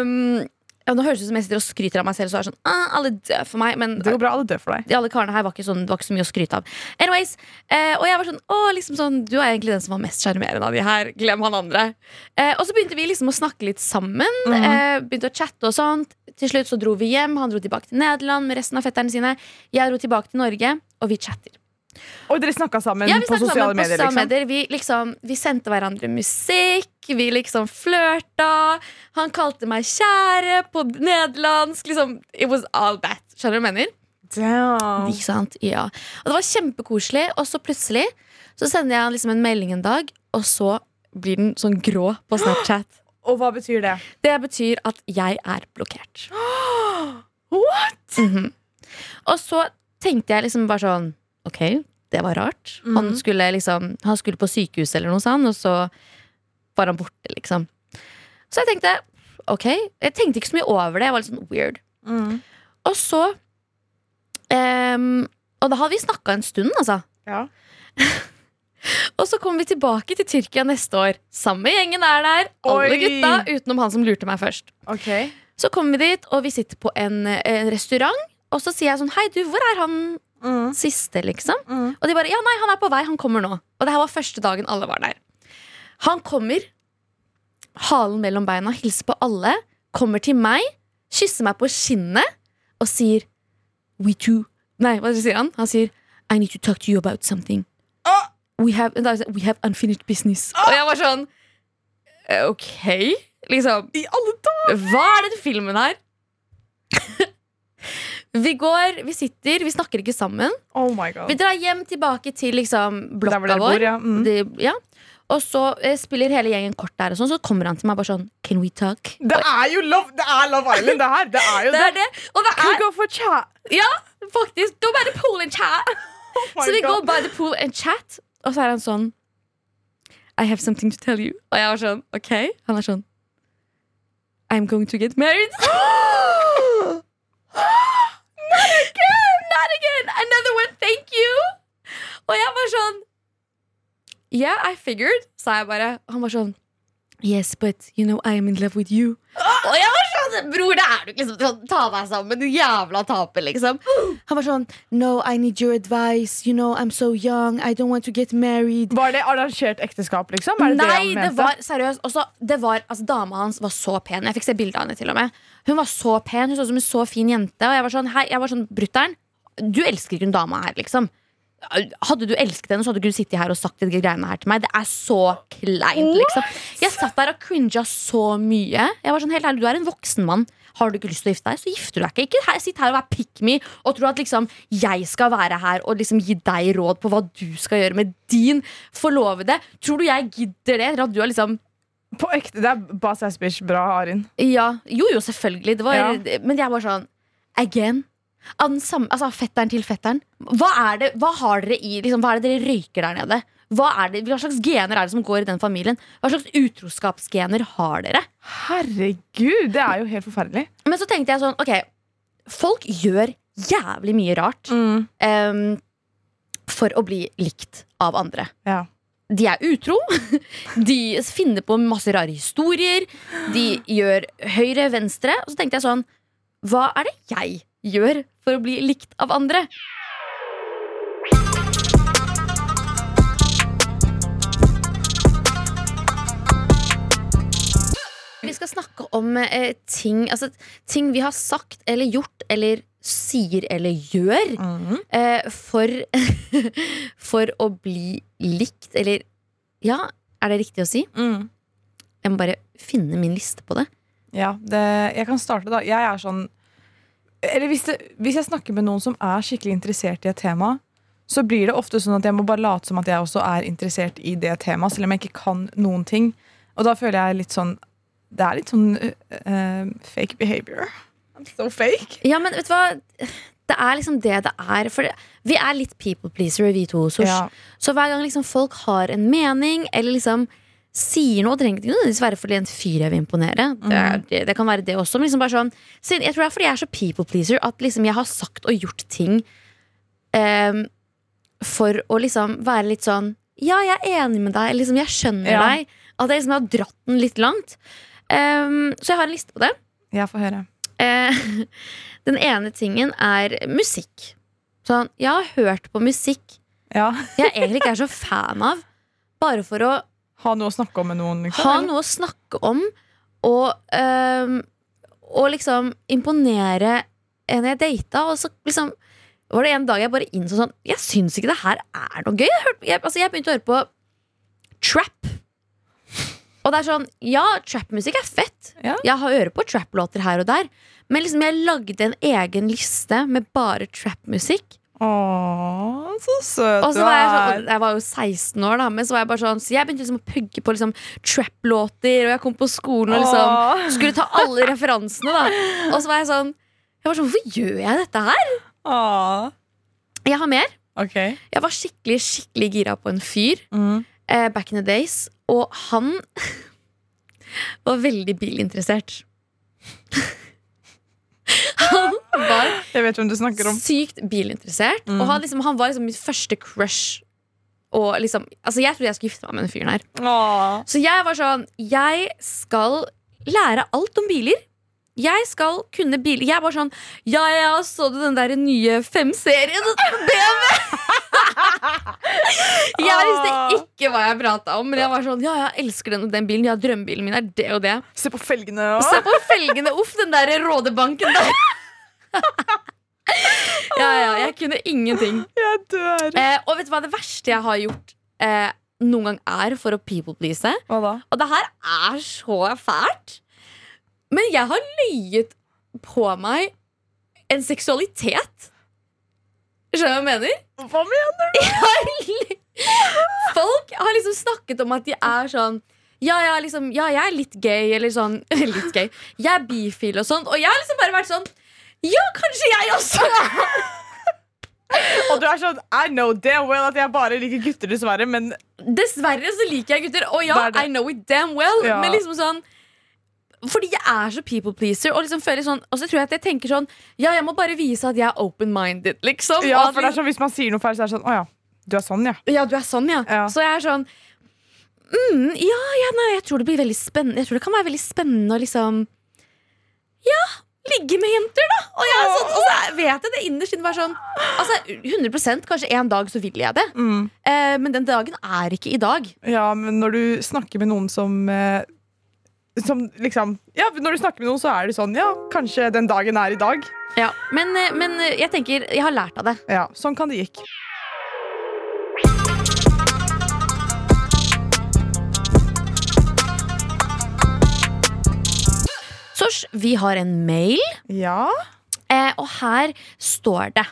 Um, ja, nå høres det ut som jeg sitter og skryter av meg selv, så er det sånn ah, Alle dør for meg. Men Det går bra, alle dør for deg. de alle karene her var ikke, sånn, var ikke så mye å skryte av. Anyways, eh, Og jeg var sånn Å, liksom sånn Du er egentlig den som var mest sjarmerende av de her. Glem han andre. Eh, og så begynte vi liksom å snakke litt sammen. eh, begynte å chatte og sånt. Til slutt så dro vi hjem. Han dro tilbake til Nederland med resten av fetterne sine. Jeg dro tilbake til Norge, og vi chatter. Og dere snakka sammen Ja, vi på sosiale sammen på medier? liksom medier. Vi, liksom, vi sendte hverandre musikk, vi liksom flørta. Han kalte meg kjære på nederlandsk. Liksom, it was all that. Skjønner du hva jeg mener? Damn. Ikke sant? Ja. Og det var kjempekoselig, og så plutselig så sender jeg liksom en melding en dag, og så blir den sånn grå på Snapchat. Og hva betyr det? Det betyr at jeg er blokkert. What? Mhm. Og så tenkte jeg liksom bare sånn Ok, det var rart. Han, Mhm. skulle liksom, han skulle på sykehus eller noe sånt, og så var han borte, liksom. Så jeg tenkte ok. Jeg tenkte ikke så mye over det. Jeg var litt sånn weird. Mm. Og så um, Og da hadde vi snakka en stund, altså. Ja. Og så kommer vi tilbake til Tyrkia neste år. Samme gjengen er der. Alle gutta, utenom han som lurte meg først. Okay. Så kommer vi dit, og vi sitter på en, en restaurant. Og så sier jeg sånn Hei, du, hvor er han Mm. siste, liksom? Mm. Og de bare Ja, nei, han er på vei. Han kommer nå. Og det her var første dagen alle var der. Han kommer, halen mellom beina, hilser på alle, kommer til meg, kysser meg på kinnet og sier We too Nei, hva sier han? Han sier I need to talk to you about something. Ah! We have, we have unfinished business. Og jeg var sånn «Eh, OK? Liksom I alle dager! hva er denne filmen her? vi går, vi sitter, vi snakker ikke sammen. Oh my god. Vi drar hjem tilbake til liksom blokka vår. bor, ja. Mm. Det, ja. Og så eh, spiller hele gjengen kort der, og sånn, så kommer han til meg bare sånn Can we talk? Det er jo Love, det er Love Island, det her. Det er jo Det er det. Og det er go for chat? Ja, faktisk. Go by the pool and chat. Oh my så vi God. går by the pool and chat, og så er han sånn I have something to tell you. Og jeg var sånn OK. Han er sånn I'm going to get married. Not again! Not again! Another one, thank you! Og jeg var sånn Yeah, I figured, sa jeg bare. Han var sånn Yes, but you know I am in love with you. Og jeg var sånn Bror, det er du ikke liksom Ta deg sammen, du jævla taper, liksom. Han var sånn No, I need your advice. You know, I'm so young. I don't want to get married. Var det arrangert ekteskap, liksom? Er det det Nei, det, det var seriøst. Også, det var, altså, dama hans var så pen. Jeg fikk se bilde av henne. til og med Hun var så pen, hun så ut som en så fin jente. Og jeg var sånn, hei, jeg var sånn brutter'n, du elsker ikke hun dama her, liksom. Hadde du elsket henne, så hadde du ikke sittet her og sagt de greiene her til meg. Det er så kleint, liksom. Jeg satt der og cringa så mye. Jeg var sånn, helt ærlig, Du er en voksen mann. Har du ikke lyst til å gifte deg, så gifter du deg ikke. Ikke her, sitt her og vær pick me og tro at liksom jeg skal være her og liksom gi deg råd på hva du skal gjøre med din forlovede. Tror du jeg gidder det? At du har liksom På ekte. Det er bare Ass Bitch. Bra, Arin. Ja, jo jo, selvfølgelig. Det var, Ja. Men jeg var sånn Again? Av den samme, altså av fetteren til fetteren. Hva er det, hva har dere i liksom, Hva er det dere røyker der nede? Hva, det, hva slags gener er det som går i den familien? Hva slags utroskapsgener har dere? Herregud, det er jo helt forferdelig. Men så tenkte jeg sånn, ok Folk gjør jævlig mye rart em, for å bli likt av andre. Ja. De er utro. De finner på masse rare historier. De gjør høyre, venstre. Og så tenkte jeg sånn Hva er det jeg gjør for å bli likt av andre? Vi skal snakke om eh, ting, altså, ting vi har sagt eller gjort eller sier eller gjør eh, for, for å bli likt, eller Ja, er det riktig å si? Mm. Jeg må bare finne min liste på det. Ja, det, jeg kan starte da. Jeg er sånn Eller hvis, det, hvis jeg snakker med noen som er skikkelig interessert i et tema, så blir det ofte sånn at jeg må bare late som at jeg også er interessert i det temaet, selv om jeg ikke kan noen ting. Og da føler jeg litt sånn Det er litt sånn øh, fake behavior. I'm so fake. Ja, men vet du hva? Det er liksom det det er. For vi er litt people pleasere, vi to. Så, Ja. så hver gang liksom folk har en mening, eller liksom sier noe, det trenger ikke nødvendigvis være fordi en fyr jeg vil imponere. Det, er, det, det kan være det også. Men liksom bare sånn, så jeg tror det er fordi jeg er så people pleaser at liksom jeg har sagt og gjort ting um, for å liksom være litt sånn Ja, jeg er enig med deg. Liksom, jeg skjønner Ja. deg. At jeg liksom har dratt den litt langt. Um, så jeg har en liste på det. Ja, få høre. Uh, den ene tingen er musikk. Sånn, jeg har hørt på musikk Ja. jeg egentlig ikke er så fan av. Bare for å Ha noe å snakke om med noen, liksom. ha eller? noe å snakke om og, øh, og liksom imponere en jeg data. Og så liksom var det en dag jeg bare innså sånn Jeg syns ikke det her er noe gøy. Jeg, hørte, jeg, altså, jeg begynte å høre på trap. Og det er sånn, ja, trap-musikk er fett. Ja. Jeg har øre på trap-låter her og der. Men liksom jeg lagde en egen liste med bare trap-musikk. Åh, så søt Og så var jeg, sånn, jeg var jo 16 år, da men så var jeg bare sånn Så jeg begynte liksom å pugge på liksom trap-låter, og jeg kom på skolen og liksom skulle ta alle referansene. da Og så var jeg sånn Jeg var sånn, Hvorfor gjør jeg dette her? Åh. Jeg har mer. Okay. Jeg var skikkelig skikkelig gira på en fyr Mm. eh, back in the days, og han var veldig bilinteressert. Han var Jeg vet hvem du snakker om. sykt bilinteressert. Mm. Og han, liksom, han var liksom mitt første crush. Og liksom, altså jeg trodde jeg skulle gifte meg med den fyren her. Åh. Så jeg var sånn Jeg skal lære alt om biler. Jeg skal kunne bil Jeg var sånn Ja, ja, så du den der nye 5-serien? BMW? jeg visste ikke hva jeg prata om, men jeg var sånn Ja, jeg elsker den den bilen. Ja, drømmebilen min er det og det. Se på felgene. Se på felgene, uff, den der rådebanken der. ja, ja, jeg kunne ingenting. Jeg dør. Eh, og vet du hva det verste jeg har gjort eh, noen gang er for å people please? Og det her er så fælt. Men jeg har løyet på meg en seksualitet. Skjønner du hva jeg mener? Hva mener du? Folk har liksom snakket om at de er sånn ja, ja, liksom, ja, jeg er litt gay, eller sånn Litt gay. Jeg er bifil og sånt. Og jeg har liksom bare vært sånn Ja, kanskje jeg også! Og du er sånn I know damn well at jeg bare liker gutter, dessverre, men Dessverre så liker jeg gutter. Og ja. I know it damn well. Ja. Men liksom sånn fordi jeg er så people pleaser. Og liksom sånn Og så tror jeg at jeg tenker sånn Ja, jeg må bare vise at jeg er open-minded, liksom. Ja, for det er sånn Hvis man sier noe feil, så er det sånn Å ja, du er sånn, ja. Ja, du er sånn, ja. Ja. Så jeg er sånn mm, ja, ja, nei, jeg tror det blir veldig spennende Jeg tror det kan være veldig spennende å liksom Ja, ligge med jenter, da. Og, jeg sånn, og så vet jeg det innerst inne sånn Altså, 100% Kanskje en dag så vil jeg det. Mm. Eh, men den dagen er ikke i dag. Ja, men når du snakker med noen som eh, som liksom Ja, når du snakker med noen, så er det sånn Ja, kanskje den dagen er i dag. Ja, men, eh, men eh, jeg tenker Jeg har lært av det. Ja, sånn kan det gikk. Sosh, vi har en mail, Ja. eh, og her står det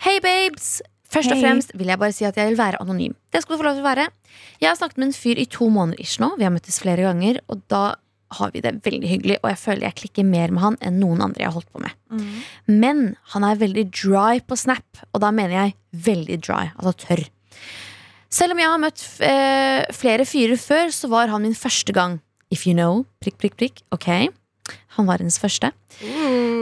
Hei babes, Først og fremst vil jeg bare si at jeg vil være anonym. Det skal du få lov til å være. Jeg har snakket med en fyr i to måneder ish nå. Vi har møttes flere ganger, og da har vi det veldig hyggelig. Og jeg føler jeg klikker mer med han enn noen andre jeg har holdt på med. Men han er veldig dry på Snap, og da mener jeg veldig dry. Altså tørr. Selv om jeg har møtt eh, flere fyrer før, så var han min første gang. If you know, prikk, prikk, prikk. Ok. Han var hennes første.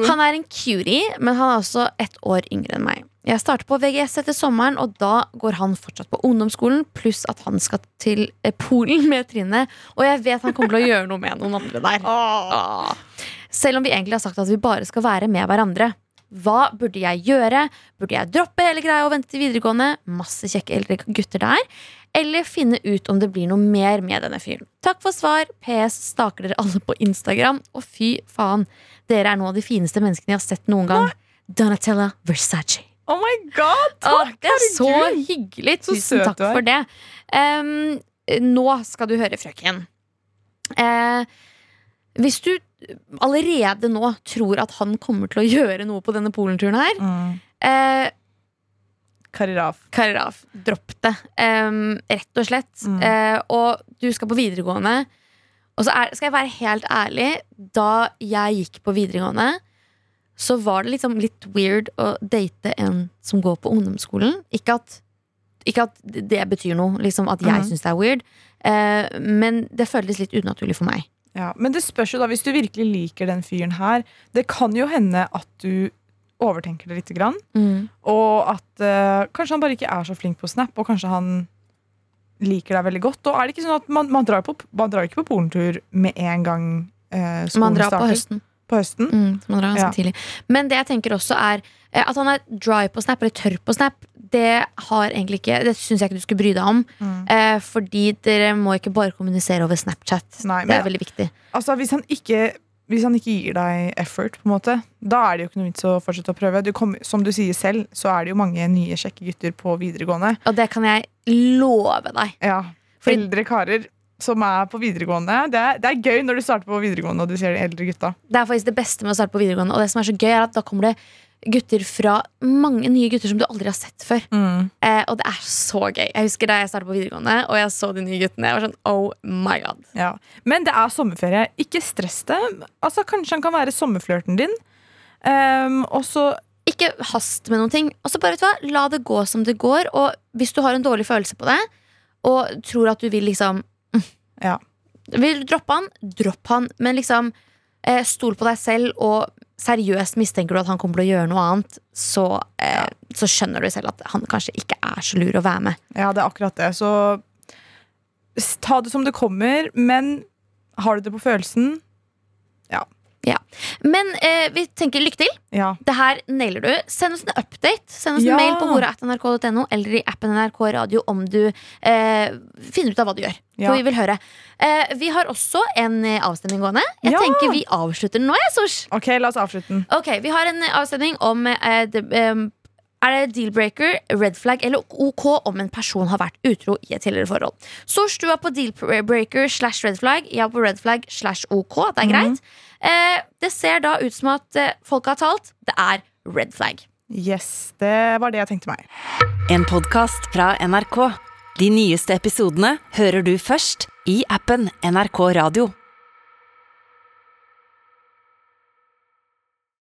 Han er en cutie, men han er også ett år yngre enn meg. Jeg starter på VGS etter sommeren, og da går han fortsatt på ungdomsskolen, pluss at han skal til eh, Polen med Trine, og jeg vet han kommer til å gjøre noe med noen andre der. Åh. Selv om vi egentlig har sagt at vi bare skal være med hverandre. Hva burde jeg gjøre? Burde jeg droppe hele greia og vente til videregående? Masse kjekke eldre gutter der. Eller finne ut om det blir noe mer med denne fyren. Takk for svar. PS staker dere alle på Instagram. Og fy faen, dere er av de fineste menneskene jeg har sett noen gang. Donatella Versace. Oh my god! Takk, det er så herregud. hyggelig. Tusen takk for det. Um, nå skal du høre, frøken. Uh, hvis du allerede nå tror at han kommer til å gjøre noe på denne polenturen her, Mm. uh, Kariraf. Kariraf, dropp det. Um, rett og slett. Mm. Uh, og du skal på videregående. Og så er, skal jeg være helt ærlig, da jeg gikk på videregående, så var det liksom litt weird å date en som går på ungdomsskolen. Ikke at, ikke at det betyr noe, liksom at jeg mm. syns det er weird, eh, men det føltes litt unaturlig for meg. Ja, men det spørs jo da, hvis du virkelig liker den fyren her Det kan jo hende at du overtenker det lite grann. Og at eh, kanskje han bare ikke er så flink på Snap, og kanskje han liker deg veldig godt. Og er det ikke sånn at man, man, drar, på, man drar ikke på polentur med en gang eh, skolen Man drar på høsten. På høsten? Mm, man drar ganske Ja. tidlig. Men det jeg tenker også er eh, at han er dry på Snap, eller tørr på Snap, det har egentlig ikke Det syns jeg ikke du skulle bry deg om. Mm. Eh, fordi dere må ikke bare kommunisere over Snapchat. Nei, det er veldig viktig. Altså, hvis han ikke hvis han ikke gir deg effort, på en måte, da er det jo ikke noe vits å fortsette å prøve. Du kom, som du sier selv, så er det jo mange nye kjekke gutter på videregående. Og det kan jeg love deg. Ja, Fordi- Eldre karer som er på videregående. Det er, det er gøy når du starter på videregående og du ser de eldre gutta. Det er faktisk det beste med å starte på videregående. Og det som er så gøy, er at da kommer det gutter fra mange nye gutter som du aldri har sett før. Eh, og det er så gøy. Jeg husker da jeg startet på videregående, og jeg så de nye guttene. Jeg var sånn, oh my god Ja. Men det er sommerferie. Ikke stress det. Altså, kanskje han kan være sommerflørten din. Um, og så ikke hast med noen ting. Og så bare, vet du hva, La det gå som det går. Og hvis du har en dårlig følelse på det, og tror at du vil liksom mm, Ja. Vil du droppe han, dropp han. Men liksom, eh, stol på deg selv, og seriøst mistenker du at han kommer til å gjøre noe annet, så, eh, så skjønner du selv at han kanskje ikke er så lur å være med. Ja, det er akkurat det. Så ta det som det kommer, men har du det på følelsen? Men eh, vi tenker lykke til. Ja. Det her nailer du. Send oss en update. Send oss en mail på hora.nrk.no eller i appen NRK Radio om du eh, finner ut av hva du gjør. Ja. For vi vil høre. Eh, vi har også en eh, avstemning gående. Jeg Ja. tenker vi avslutter den nå, jeg, Sosh. Ok, la oss avslutte den. Ok, Vi har en eh, avstemning om eh, em, er det deal-breaker, red flag eller OK om en person har vært utro i et tidligere forhold. Sosh, du er på deal-breaker slash red flag. Jeg er på red flag slash OK. Det er greit. Eh, det ser da ut som at eh, folket har talt. Det er red flag. Yes, det var det jeg tenkte meg. En podkast fra NRK. De nyeste episodene hører du først i appen NRK Radio.